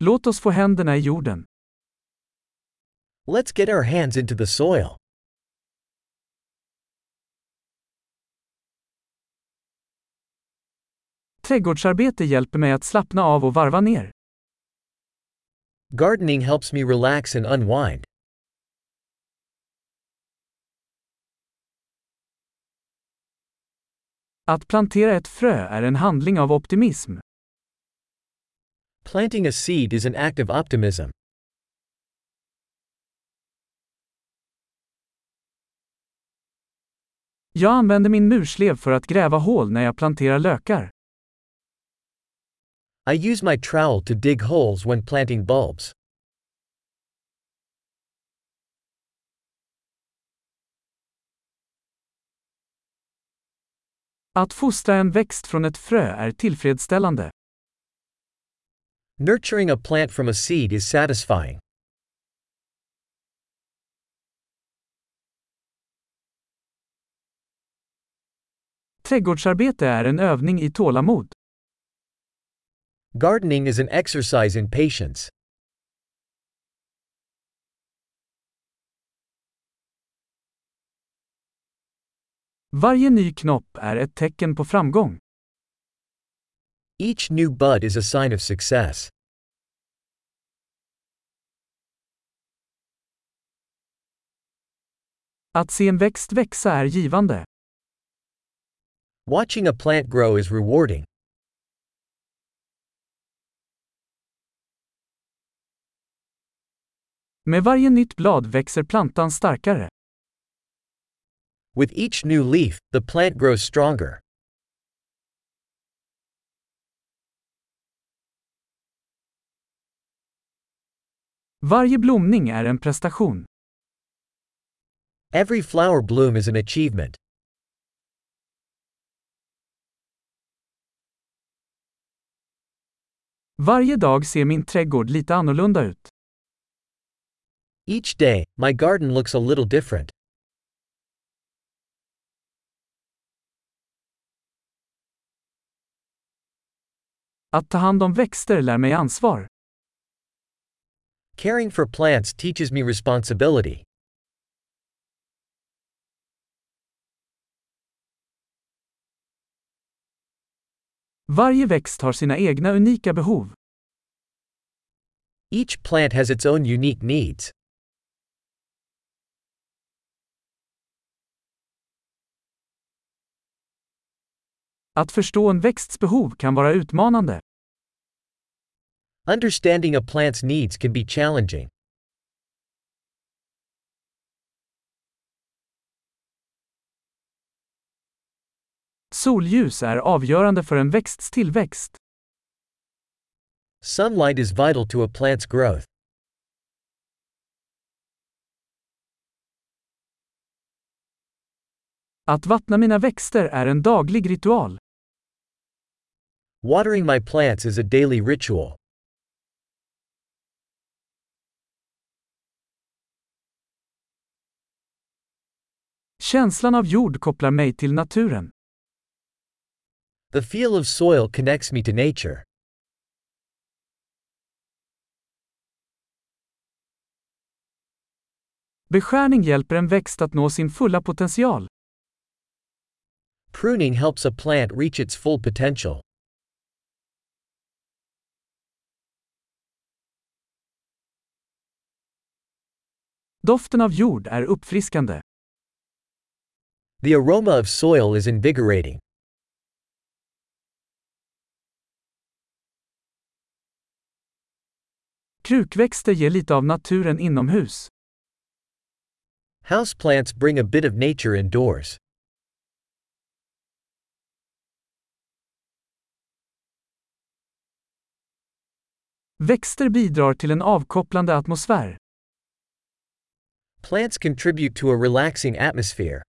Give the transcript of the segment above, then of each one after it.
Låt oss få händerna i jorden. Let's get our hands into the soil. Trädgårdsarbete hjälper mig att slappna av och varva ner. Gardening helps me relax and unwind. Att plantera ett frö är en handling av optimism. Planting a seed is an act of optimism. Jag använder min murslev för att gräva hål när jag planterar lökar. I use my trowel to dig holes when planting bulbs. Att fostra en växt från ett frö är tillfredsställande. Nurturing a plant from a seed is satisfying. Trädgårdsarbete är en övning i tålamod. Gardening is an exercise in patience. Varje ny knopp är ett tecken på framgång. Each new bud is a sign of success. Att se en växt växa är givande. Watching a plant grow is rewarding. Med varje nytt blad växer plantan starkare. With each new leaf, the plant grows stronger. Varje blomning är en prestation. Every flower bloom is an achievement. Varje dag ser min trädgård lite annorlunda ut. Each day, my garden looks a little different. Att ta hand om växter lär mig ansvar. Caring for plants teaches me responsibility. Varje växt har sina egna unika behov. Each plant has its own unique needs. Att förstå en växts behov kan vara utmanande. Understanding a plant's needs can be challenging. Solljus är avgörande för en växts tillväxt. Sunlight is vital to a plant's growth. Att vattna mina växter är en daglig ritual. Watering my plants is a daily ritual. Känslan av jord kopplar mig till naturen. The feel of soil connects me to nature. Beskärning hjälper en växt att nå sin fulla potential. Pruning helps a plant reach its full potential. Doften av jord är uppfriskande. The aroma of soil is invigorating. Krukväxter ger lite av naturen inomhus. Houseplants bring a bit of nature indoors. Växter bidrar till en avkopplande atmosfär. Plants contribute to a relaxing atmosphere.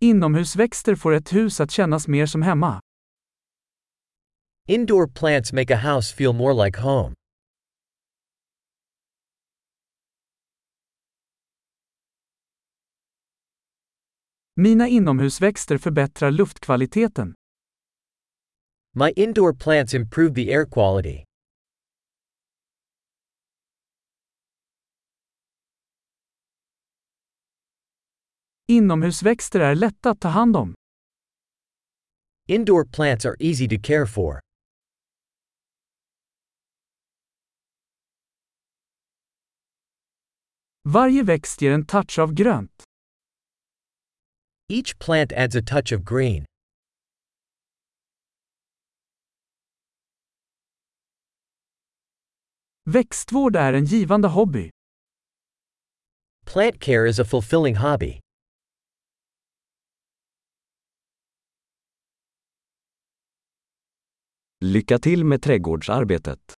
Inomhusväxter får ett hus att kännas mer som hemma. Indoor plants make a house feel more like home. Mina inomhusväxter förbättrar luftkvaliteten. My indoor plants improve the air quality. Inomhusväxter är lätta att ta hand om. Indoor plants are easy to care for. Varje växt ger en touch av grönt. Each plant adds a touch of green. Växtvård är en givande hobby. Plant care is a fulfilling hobby. Lycka till med trädgårdsarbetet.